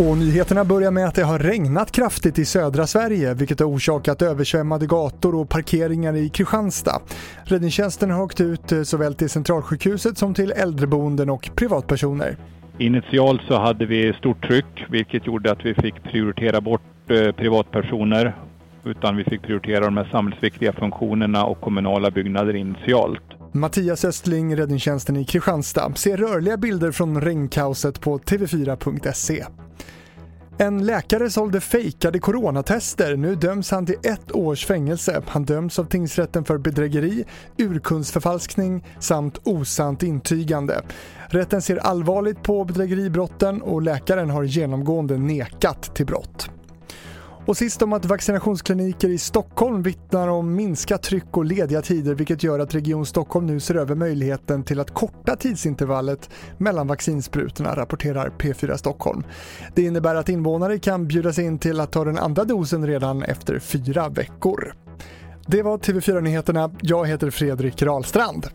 Och nyheterna börjar med att det har regnat kraftigt i södra Sverige vilket har orsakat översvämmade gator och parkeringar i Kristianstad. Räddningstjänsten har åkt ut eh, såväl till Centralsjukhuset som till äldreboenden och privatpersoner. Initialt så hade vi stort tryck vilket gjorde att vi fick prioritera bort eh, privatpersoner utan vi fick prioritera de här samhällsviktiga funktionerna och kommunala byggnader initialt. Mattias Östling, räddningstjänsten i Kristianstad, ser rörliga bilder från regnkaoset på tv4.se. En läkare sålde fejkade coronatester. Nu döms han till ett års fängelse. Han döms av tingsrätten för bedrägeri, urkundsförfalskning samt osant intygande. Rätten ser allvarligt på bedrägeribrotten och läkaren har genomgående nekat till brott. Och sist om att vaccinationskliniker i Stockholm vittnar om minskat tryck och lediga tider vilket gör att Region Stockholm nu ser över möjligheten till att korta tidsintervallet mellan vaccinsprutorna, rapporterar P4 Stockholm. Det innebär att invånare kan bjudas in till att ta den andra dosen redan efter fyra veckor. Det var TV4 Nyheterna. Jag heter Fredrik Rahlstrand.